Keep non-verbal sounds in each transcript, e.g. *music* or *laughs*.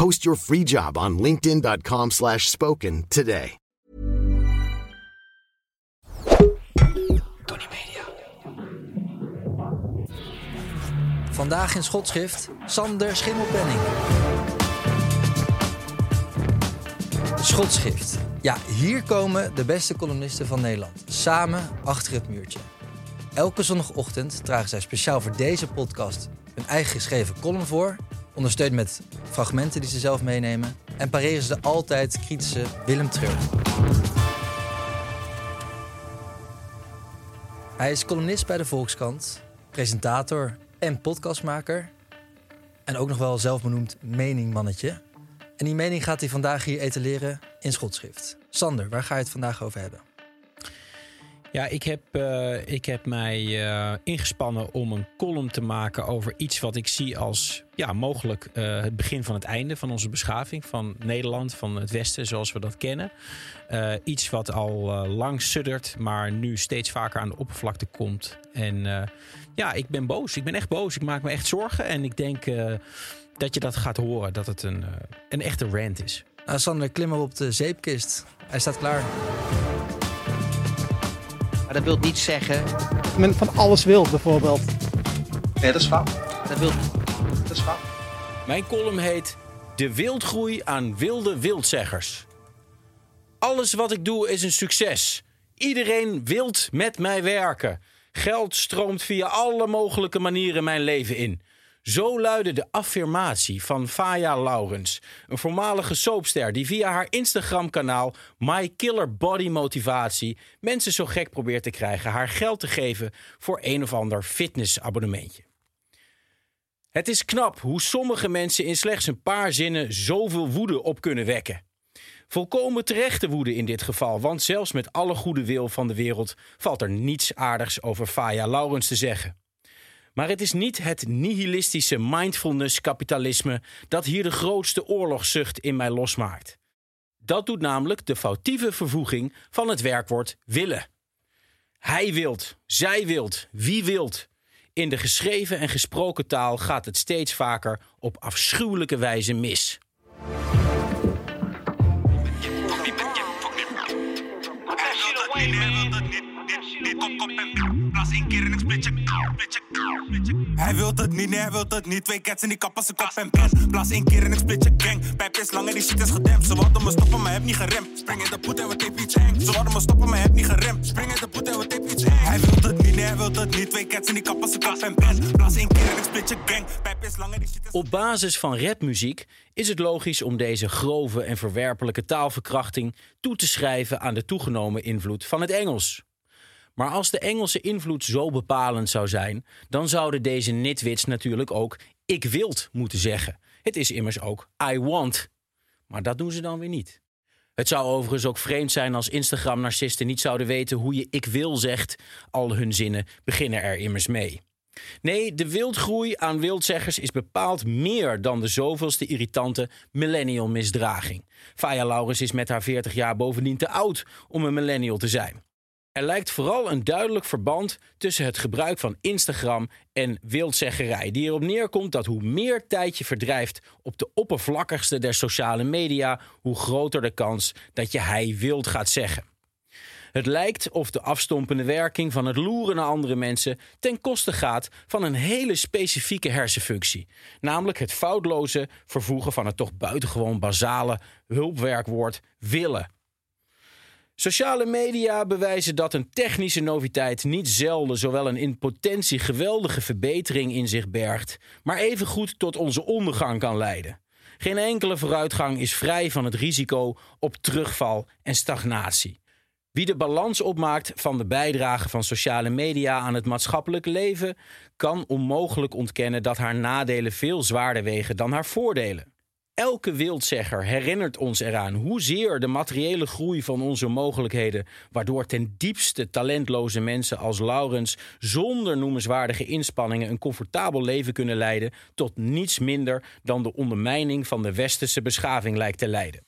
Post your free job on linkedin.com slash spoken today. Tony Media. Vandaag in schotschrift Sander Schimmelpenning. Schotschrift. Ja, hier komen de beste columnisten van Nederland. Samen achter het muurtje. Elke zondagochtend dragen zij speciaal voor deze podcast hun eigen geschreven column voor. Ondersteund met fragmenten die ze zelf meenemen. En pareren ze de altijd kritische Willem Treur. Hij is columnist bij de Volkskrant, presentator en podcastmaker. En ook nog wel zelfbenoemd meningmannetje. En die mening gaat hij vandaag hier etaleren in schotschrift. Sander, waar ga je het vandaag over hebben? Ja, ik heb, uh, ik heb mij uh, ingespannen om een column te maken over iets wat ik zie als ja, mogelijk uh, het begin van het einde van onze beschaving, van Nederland, van het Westen zoals we dat kennen. iets wat al lang suddert, maar nu steeds vaker aan de oppervlakte komt. En ja, ik ben boos. Ik ben echt boos. Ik maak me echt zorgen. En ik denk dat je dat gaat horen, dat het een, een echte rant is. Nou, Sander, klim op de zeepkist. Hij staat klaar. Maar dat wil niet zeggen. Men van alles wil, bijvoorbeeld. Nee, dat is fout. Dat, wil... dat is fout. Mijn column heet De wildgroei aan wilde wildzeggers. Alles wat ik doe is een succes. Iedereen wilt met mij werken. Geld stroomt via alle mogelijke manieren mijn leven in. Zo luidde de affirmatie van Faya Laurens, een voormalige soapster die via haar Instagram-kanaal My Killer Body Motivatie mensen zo gek probeert te krijgen haar geld te geven voor een of ander fitnessabonnementje. Het is knap hoe sommige mensen in slechts een paar zinnen zoveel woede op kunnen wekken. Volkomen terechte woede in dit geval, want zelfs met alle goede wil van de wereld valt er niets aardigs over Faya Laurens te zeggen. Maar het is niet het nihilistische mindfulness-kapitalisme dat hier de grootste oorlogszucht in mij losmaakt. Dat doet namelijk de foutieve vervoeging van het werkwoord willen. Hij wilt, zij wilt, wie wilt. In de geschreven en gesproken taal gaat het steeds vaker op afschuwelijke wijze mis. Hij wil het niet, nee, hij wil het niet. Twee cats in die kap als een kop en pen. Blaas één keer in een splitje gang. Pijp is lang en die shit is gedempt. Ze wilden me stoppen, maar heb niet geremd. Spring in de poet en we tape iets hang. Ze wilden me stoppen, maar heb niet geremd. Spring in de poet en we tape iets hang. Hij wil het niet, nee, hij wil het niet. Twee cats in die kap als een kop en pen. Blaas één keer in een splitje gang. Pijp is lang en die shit is Op basis van rapmuziek is het logisch om deze grove en verwerpelijke taalverkrachting toe te schrijven aan de toegenomen invloed van het Engels. Maar als de Engelse invloed zo bepalend zou zijn, dan zouden deze nitwits natuurlijk ook ik wilt moeten zeggen. Het is immers ook I want. Maar dat doen ze dan weer niet. Het zou overigens ook vreemd zijn als Instagram-narcisten niet zouden weten hoe je ik wil zegt. Al hun zinnen beginnen er immers mee. Nee, de wildgroei aan wildzeggers is bepaald meer dan de zoveelste irritante millennial misdraging. Faya Laurens is met haar 40 jaar bovendien te oud om een millennial te zijn. Er lijkt vooral een duidelijk verband tussen het gebruik van Instagram en wildzeggerij, die erop neerkomt dat hoe meer tijd je verdrijft op de oppervlakkigste der sociale media, hoe groter de kans dat je hij wild gaat zeggen. Het lijkt of de afstompende werking van het loeren naar andere mensen ten koste gaat van een hele specifieke hersenfunctie, namelijk het foutloze vervoegen van het toch buitengewoon basale hulpwerkwoord willen. Sociale media bewijzen dat een technische noviteit niet zelden zowel een in potentie geweldige verbetering in zich bergt, maar evengoed tot onze ondergang kan leiden. Geen enkele vooruitgang is vrij van het risico op terugval en stagnatie. Wie de balans opmaakt van de bijdrage van sociale media aan het maatschappelijk leven, kan onmogelijk ontkennen dat haar nadelen veel zwaarder wegen dan haar voordelen. Elke wildzegger herinnert ons eraan hoezeer de materiële groei van onze mogelijkheden, waardoor ten diepste talentloze mensen als Laurens zonder noemenswaardige inspanningen een comfortabel leven kunnen leiden, tot niets minder dan de ondermijning van de westerse beschaving lijkt te leiden.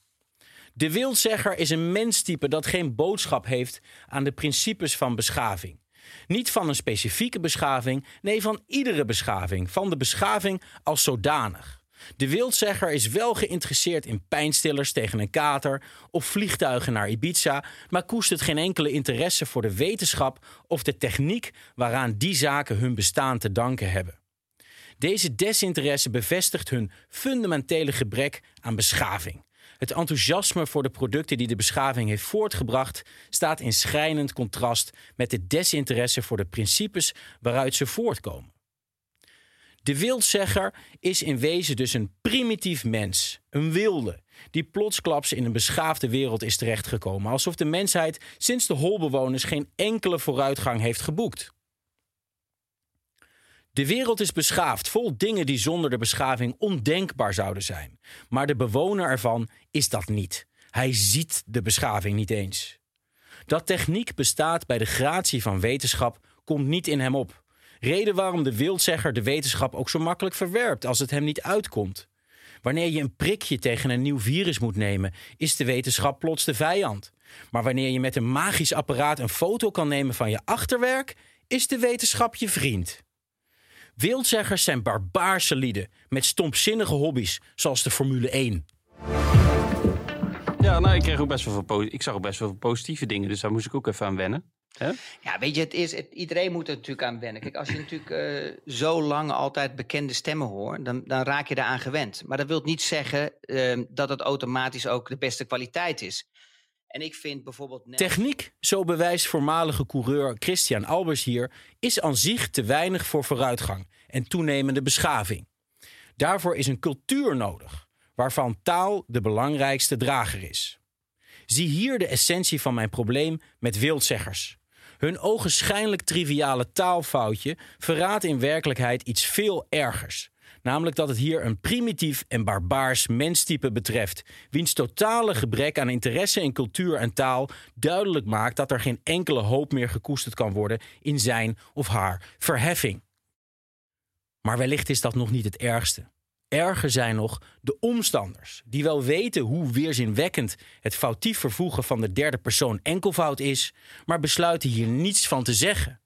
De wildzegger is een menstype dat geen boodschap heeft aan de principes van beschaving. Niet van een specifieke beschaving, nee van iedere beschaving, van de beschaving als zodanig. De wildzegger is wel geïnteresseerd in pijnstillers tegen een kater of vliegtuigen naar Ibiza, maar koestert geen enkele interesse voor de wetenschap of de techniek waaraan die zaken hun bestaan te danken hebben. Deze desinteresse bevestigt hun fundamentele gebrek aan beschaving. Het enthousiasme voor de producten die de beschaving heeft voortgebracht staat in schrijnend contrast met de desinteresse voor de principes waaruit ze voortkomen. De wildzegger is in wezen dus een primitief mens, een wilde, die plotsklaps in een beschaafde wereld is terechtgekomen, alsof de mensheid sinds de holbewoners geen enkele vooruitgang heeft geboekt. De wereld is beschaafd, vol dingen die zonder de beschaving ondenkbaar zouden zijn. Maar de bewoner ervan is dat niet. Hij ziet de beschaving niet eens. Dat techniek bestaat bij de gratie van wetenschap komt niet in hem op. Reden waarom de wildzegger de wetenschap ook zo makkelijk verwerpt als het hem niet uitkomt. Wanneer je een prikje tegen een nieuw virus moet nemen, is de wetenschap plots de vijand. Maar wanneer je met een magisch apparaat een foto kan nemen van je achterwerk, is de wetenschap je vriend. Wildzeggers zijn barbaarse lieden met stompzinnige hobby's, zoals de Formule 1. Ja, nou, ik, kreeg ook best wel veel, ik zag ook best wel veel positieve dingen, dus daar moest ik ook even aan wennen. Ja, weet je, het is, het, iedereen moet er natuurlijk aan wennen. Kijk, als je natuurlijk uh, zo lang altijd bekende stemmen hoort, dan, dan raak je daaraan gewend. Maar dat wil niet zeggen uh, dat het automatisch ook de beste kwaliteit is. En ik vind bijvoorbeeld. Techniek, zo bewijst voormalige coureur Christian Albers hier, is aan zich te weinig voor vooruitgang en toenemende beschaving. Daarvoor is een cultuur nodig, waarvan taal de belangrijkste drager is. Zie hier de essentie van mijn probleem met wildzeggers. Hun ogenschijnlijk triviale taalfoutje verraadt in werkelijkheid iets veel ergers. Namelijk dat het hier een primitief en barbaars menstype betreft, wiens totale gebrek aan interesse in cultuur en taal duidelijk maakt dat er geen enkele hoop meer gekoesterd kan worden in zijn of haar verheffing. Maar wellicht is dat nog niet het ergste. Erger zijn nog de omstanders, die wel weten hoe weerzinwekkend het foutief vervoegen van de derde persoon enkelvoud is, maar besluiten hier niets van te zeggen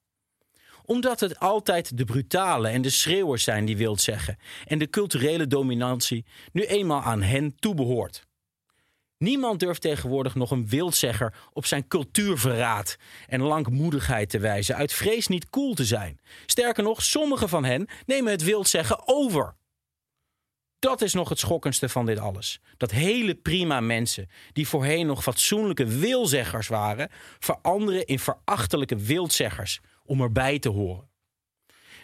omdat het altijd de brutale en de schreeuwers zijn die wilt zeggen en de culturele dominantie nu eenmaal aan hen toebehoort. Niemand durft tegenwoordig nog een wildzegger op zijn cultuurverraad en langmoedigheid te wijzen uit vrees niet cool te zijn. Sterker nog, sommige van hen nemen het wildzeggen over. Dat is nog het schokkendste van dit alles. Dat hele prima mensen, die voorheen nog fatsoenlijke wilzeggers waren, veranderen in verachtelijke wildzeggers om erbij te horen.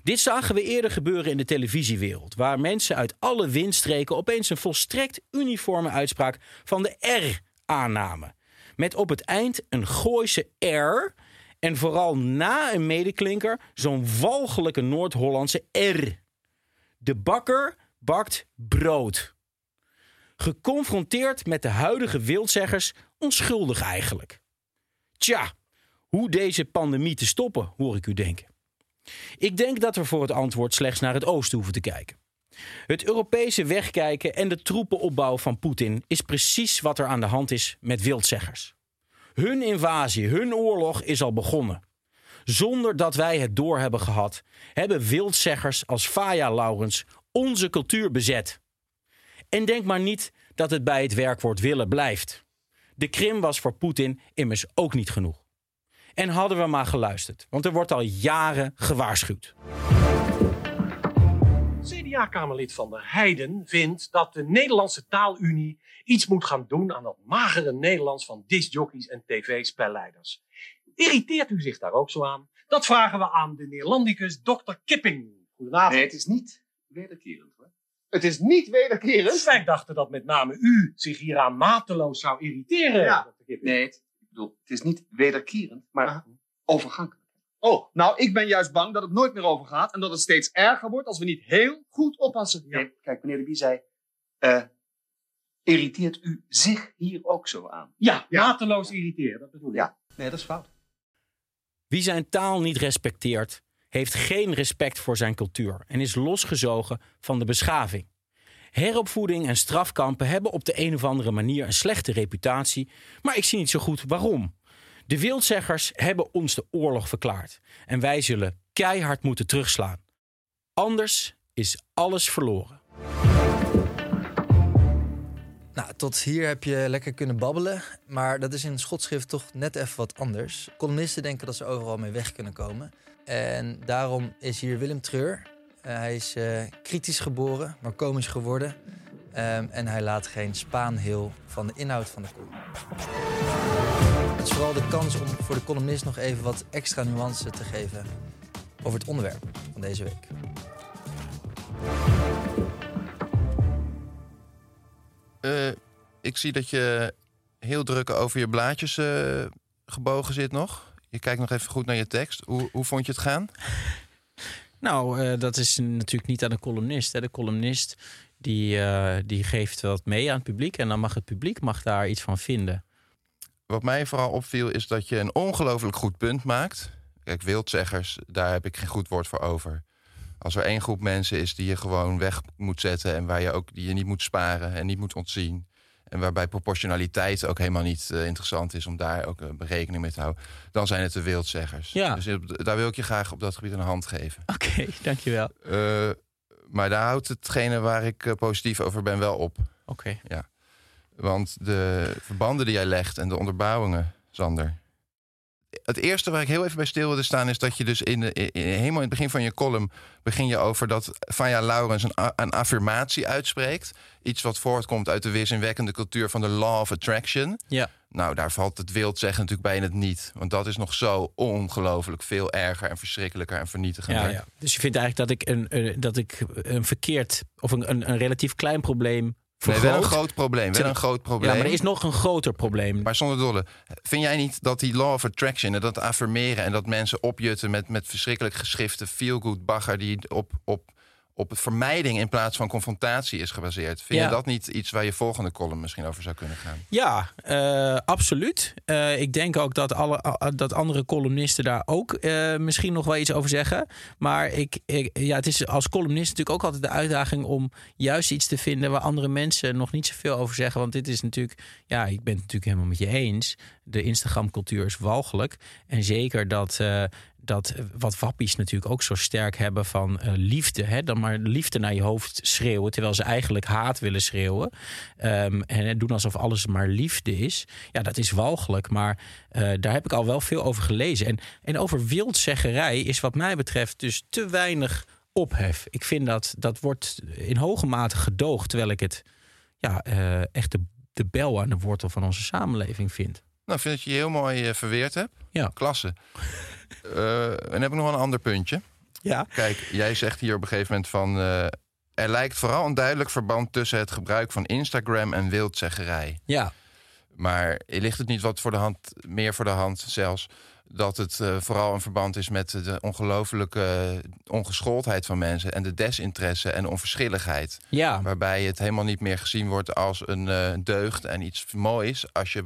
Dit zagen we eerder gebeuren in de televisiewereld, waar mensen uit alle windstreken opeens een volstrekt uniforme uitspraak van de R aannamen. Met op het eind een Gooise R en vooral na een medeklinker zo'n walgelijke Noord-Hollandse R. De bakker bakt brood. Geconfronteerd met de huidige wildzeggers, onschuldig eigenlijk. Tja, hoe deze pandemie te stoppen, hoor ik u denken. Ik denk dat we voor het antwoord slechts naar het oosten hoeven te kijken. Het Europese wegkijken en de troepenopbouw van Poetin is precies wat er aan de hand is met wildzeggers. Hun invasie, hun oorlog is al begonnen. Zonder dat wij het door hebben gehad, hebben wildzeggers als Faya Laurens onze cultuur bezet. En denk maar niet dat het bij het werkwoord willen blijft. De Krim was voor Poetin immers ook niet genoeg. En hadden we maar geluisterd, want er wordt al jaren gewaarschuwd. PvdA-kamerlid van der Heijden vindt dat de Nederlandse taalunie iets moet gaan doen aan dat magere Nederlands van discjockeys en tv-spelleiders. Irriteert u zich daar ook zo aan? Dat vragen we aan de Neerlandicus Dr. Kipping. Goedenavond. Nee, het is niet wederkerend hoor. Het is niet wederkerend. Wij dachten dat met name u zich hieraan mateloos zou irriteren. Ja. Nee, het, ik bedoel, het is niet wederkerend, maar overgankelijk. Oh, nou, ik ben juist bang dat het nooit meer overgaat en dat het steeds erger wordt als we niet heel goed oppassen. Nee, kijk, meneer de Bie zei, eh, irriteert u zich hier ook zo aan? Ja, mateloos irriteren, dat bedoel ik. Ja, nee, dat is fout. Wie zijn taal niet respecteert, heeft geen respect voor zijn cultuur en is losgezogen van de beschaving. Heropvoeding en strafkampen hebben op de een of andere manier een slechte reputatie, maar ik zie niet zo goed waarom. De wildzeggers hebben ons de oorlog verklaard en wij zullen keihard moeten terugslaan. Anders is alles verloren. Nou, tot hier heb je lekker kunnen babbelen. Maar dat is in schotschrift toch net even wat anders. Columnisten denken dat ze overal mee weg kunnen komen. En daarom is hier Willem Treur. Eh, hij is eh, kritisch geboren, maar komisch geworden. Ehm, en hij laat geen spaan heel van de inhoud van de column. Het is vooral de kans om voor de columnist nog even wat extra nuance te geven over het onderwerp van deze week. Eh, ik zie dat je heel druk over je blaadjes gebogen zit nog. Je kijkt nog even goed naar je tekst. Hoe, hoe vond je het gaan? Nou, eh, dat is natuurlijk niet aan de columnist. Hè. De columnist die, eh, die geeft wat mee aan het publiek en dan mag het publiek mag daar iets van vinden. Wat mij vooral opviel is dat je een ongelooflijk goed punt maakt. Kijk, wildzeggers, daar heb ik geen goed woord voor over. Als er één groep mensen is die je gewoon weg moet zetten... en waar je ook die je niet moet sparen en niet moet ontzien... en waarbij proportionaliteit ook helemaal niet eh, interessant is... om daar ook een berekening mee te houden... dan zijn het de wildzeggers. Ja. Dus daar wil ik je graag op dat gebied een hand geven. Oké, *laughs* dankjewel. Eh, maar daar houdt hetgene waar ik eh, positief over ben wel op. Oké. Ja. Want de verbanden die jij legt en de onderbouwingen, Sander. Het eerste waar ik heel even bij stil wilde staan... is dat je dus in, helemaal in het begin van je column... begin je over dat Vanja Laurens een, een affirmatie uitspreekt. Iets wat voortkomt uit de weerzinwekkende cultuur van de law of attraction. Ja. Nou, daar valt het wild zeggen natuurlijk bij in het niet. Want dat is nog zo ongelooflijk veel erger en verschrikkelijker en vernietigender. Ja, ja. Dus je vindt eigenlijk dat ik een, dat ik een verkeerd of een, een, een relatief klein probleem Nee, wel een groot probleem. Wel een groot probleem. Ja, maar er is nog een groter probleem. Maar zonder dolle, vind jij niet dat die law of attraction en dat affirmeren en dat mensen opjutten met, met verschrikkelijk geschrifte feel-good bagger die op, op, op vermijding in plaats van confrontatie is gebaseerd? Vind Ja. je dat niet iets waar je volgende column misschien over zou kunnen gaan? Ja, eh, absoluut. Eh, ik denk ook dat, alle, dat andere columnisten daar ook eh, misschien nog wel iets over zeggen. Maar ik, ik, ja, het is als columnist natuurlijk ook altijd de uitdaging om juist iets te vinden waar andere mensen nog niet zoveel over zeggen. Want dit is natuurlijk, ja, ik ben het natuurlijk helemaal met je eens. De Instagram-cultuur is walgelijk. En zeker dat. Eh, dat wat wappies natuurlijk ook zo sterk hebben van eh, liefde. Hè? Dan maar liefde naar je hoofd schreeuwen. Terwijl ze eigenlijk haat willen schreeuwen. Ehm, en doen alsof alles maar liefde is. Ja, dat is walgelijk. Maar eh, daar heb ik al wel veel over gelezen. En, en over wildzeggerij is wat mij betreft dus te weinig ophef. Ik vind dat dat wordt in hoge mate gedoogd. Terwijl ik het ja, eh, echt de, de bel aan de wortel van onze samenleving vind. Nou, ik vind dat je je heel mooi eh, verweerd hebt. Ja. Klasse. *laughs* Eh, en dan heb ik nog een ander puntje. Ja. Kijk, jij zegt hier op een gegeven moment van... eh, er lijkt vooral een duidelijk verband tussen het gebruik van Instagram en wildzeggerij. Ja. Maar ligt het niet wat voor de hand, meer voor de hand zelfs, dat het vooral een verband is met de ongelofelijke ongeschooldheid van mensen en de desinteresse en onverschilligheid. Ja. Waarbij het helemaal niet meer gezien wordt als een deugd en iets moois als je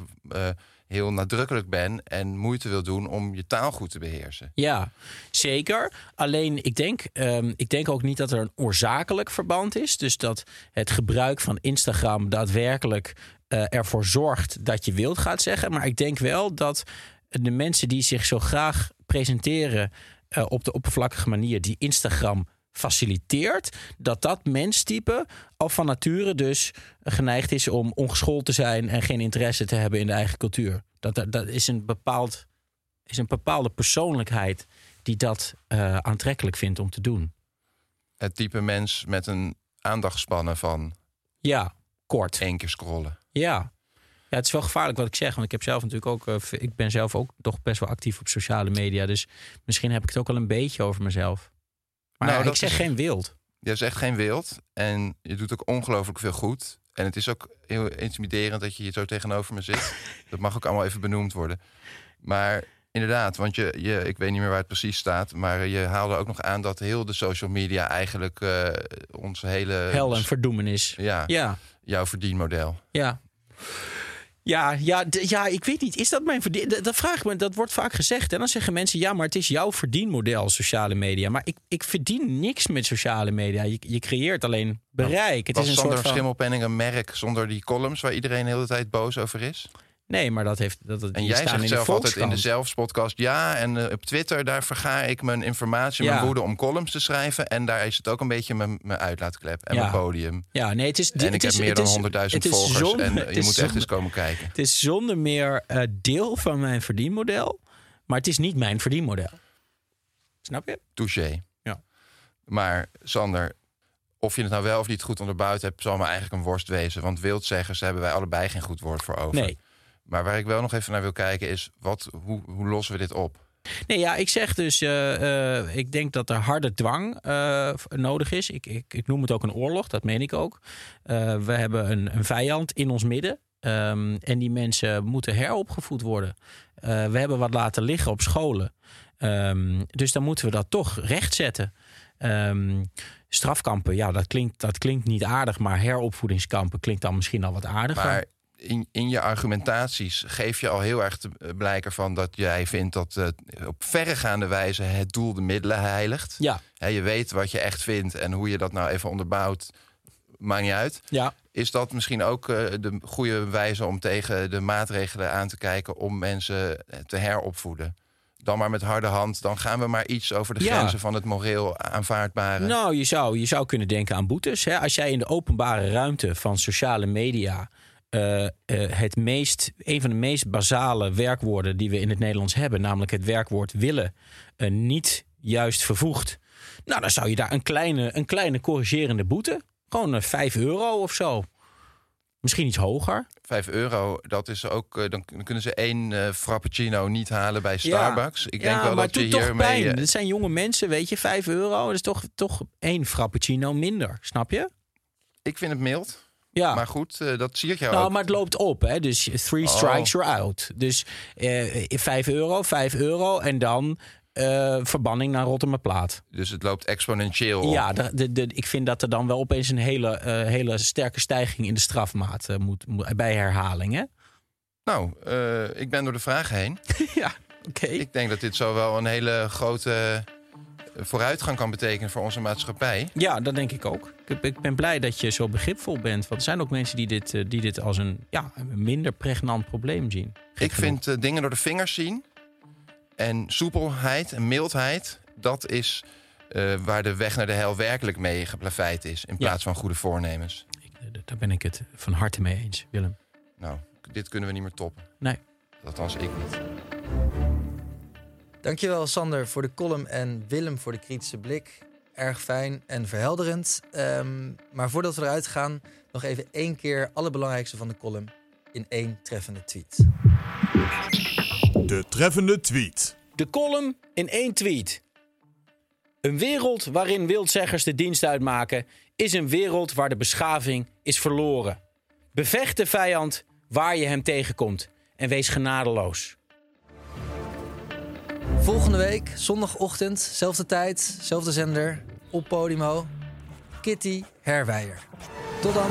heel nadrukkelijk bent en moeite wil doen om je taal goed te beheersen. Ja, zeker. Alleen ik denk, ehm, ik denk ook niet dat er een oorzakelijk verband is. Dus dat het gebruik van Instagram daadwerkelijk eh, ervoor zorgt dat je wild gaat zeggen. Maar ik denk wel dat de mensen die zich zo graag presenteren eh, op de oppervlakkige manier die Instagram faciliteert, dat dat menstype al van nature dus geneigd is om ongeschoold te zijn en geen interesse te hebben in de eigen cultuur. Dat, dat, dat is een bepaald is een bepaalde persoonlijkheid die dat eh, aantrekkelijk vindt om te doen. het type mens met een aandachtspannen van Ja, kort. één keer scrollen. Ja. Ja, het is wel gevaarlijk wat ik zeg. Want ik heb zelf natuurlijk ook. eh, ik ben zelf ook toch best wel actief op sociale media. Dus misschien heb ik het ook al een beetje over mezelf. Maar Nou, ik zeg is- geen wild. Je echt geen wild. En je doet ook ongelooflijk veel goed. En het is ook heel intimiderend dat je hier zo tegenover me zit. *laughs* dat mag ook allemaal even benoemd worden. Maar inderdaad, want je, je, ik weet niet meer waar het precies staat. Maar je haalde ook nog aan dat heel de social media eigenlijk eh onze hele. Hel en verdoemenis. Ja, Ja. jouw verdienmodel. Ja. Ja, ja, ja, ik weet niet. Is dat mijn verdien? Dat, dat vraag ik me. Dat wordt vaak gezegd. En dan zeggen mensen: ja, maar het is jouw verdienmodel, sociale media. Maar ik, ik verdien niks met sociale media. Je, je creëert alleen bereik. Het Was is een Sander soort van. Schimmelpenning een merk zonder die columns waar iedereen de hele tijd boos over is? Nee, maar dat heeft. Dat, dat, En jij zegt zelf altijd in de. Zelfs-podcast... ja, en eh, op Twitter, daar verga ik mijn informatie, mijn woede om columns te schrijven. En daar is het ook een beetje mijn, mijn uitlaatklep en Ja. mijn podium. Ja, nee, het is. En ik is- heb meer het dan is- 100.000 het is volgers. en het je is moet echt eens komen kijken. Het is zonder meer eh, deel van mijn verdienmodel. Maar het is niet mijn verdienmodel. Snap je? Touché. Ja. Maar Sander, of je het nou wel of niet goed onderbouwd hebt... zal me eigenlijk een worst wezen. Want wildzeggers hebben wij allebei geen goed woord voor over. Nee. Maar waar ik wel nog even naar wil kijken is... Wat, hoe, hoe lossen we dit op? Nee, ja, ik zeg dus, eh, eh, ik denk dat er harde dwang eh, nodig is. Ik, ik, ik noem het ook een oorlog, dat meen ik ook. We hebben een, een vijand in ons midden. Ehm, en die mensen moeten heropgevoed worden. We hebben wat laten liggen op scholen. Ehm, dus dan moeten we dat toch rechtzetten. Ehm, strafkampen, ja, dat klinkt, dat klinkt niet aardig. Maar heropvoedingskampen klinkt dan misschien al wat aardiger. Maar in, in je argumentaties geef je al heel erg te eh, blijken van dat jij vindt dat eh, op verregaande wijze het doel de middelen heiligt. Ja. Je weet wat je echt vindt en hoe je dat nou even onderbouwt, maakt niet uit. Ja. Is dat misschien ook eh, de goede wijze om tegen de maatregelen aan te kijken om mensen te heropvoeden? Dan maar met harde hand, dan gaan we maar iets over de Ja. grenzen van het moreel aanvaardbare. Nou, je zou, je zou kunnen denken aan boetes. Hè? Als jij in de openbare ruimte van sociale media. Eh, eh, het meest, een van de meest basale werkwoorden die we in het Nederlands hebben, namelijk het werkwoord willen, eh, niet juist vervoegt. Nou, dan zou je daar een kleine, een kleine corrigerende boete. Gewoon eh, 5 euro of zo. Misschien iets hoger. 5 euro, dat is ook. dan kunnen ze één frappuccino niet halen bij Starbucks. Ik ja, denk wel maar dat je hiermee. pijn. Het zijn jonge mensen, weet je, 5 euro. Dat is toch, toch één frappuccino minder, snap je? Ik vind het mild. Ja. Maar goed, eh, dat siert jou Nou, ook. maar het loopt op, hè? Dus three Oh. strikes, you're out. Dus eh 5 euro, 5 euro en dan eh, verbanning naar Rotterdamplaat. Dus het loopt exponentieel op. Ja, de, de, de- ik vind dat er dan wel opeens een hele, hele sterke stijging in de strafmaat moet, moet bij herhaling, hè? Nou, ik ben door de vraag heen. *laughs* ja, oké. Ik denk dat dit zo wel een hele grote vooruitgang kan betekenen voor onze maatschappij. Ja, dat denk ik ook. Ik, ben blij dat je zo begripvol bent. Want er zijn ook mensen die dit, eh, die dit als een, ja, minder pregnant probleem zien. Ik vind eh, dingen door de vingers zien. En soepelheid en mildheid, dat is eh, waar de weg naar de hel werkelijk mee geplaveid is. In plaats van goede voornemens. Daar ben ik het van harte mee eens, Willem. Nou, dit kunnen we niet meer toppen. Nee. Althans, ik niet. Dankjewel Sander voor de column en Willem voor de kritische blik. Erg fijn en verhelderend. Ehm, maar voordat we eruit gaan, nog even één keer alle belangrijkste van de column in één treffende tweet. De treffende tweet. De column in één tweet. Een wereld waarin wildzeggers de dienst uitmaken, is een wereld waar de beschaving is verloren. Bevecht de vijand waar je hem tegenkomt en wees genadeloos. Volgende week, zondagochtend, zelfde tijd, zelfde zender, op Podimo. Kitty Herwijer. Tot dan.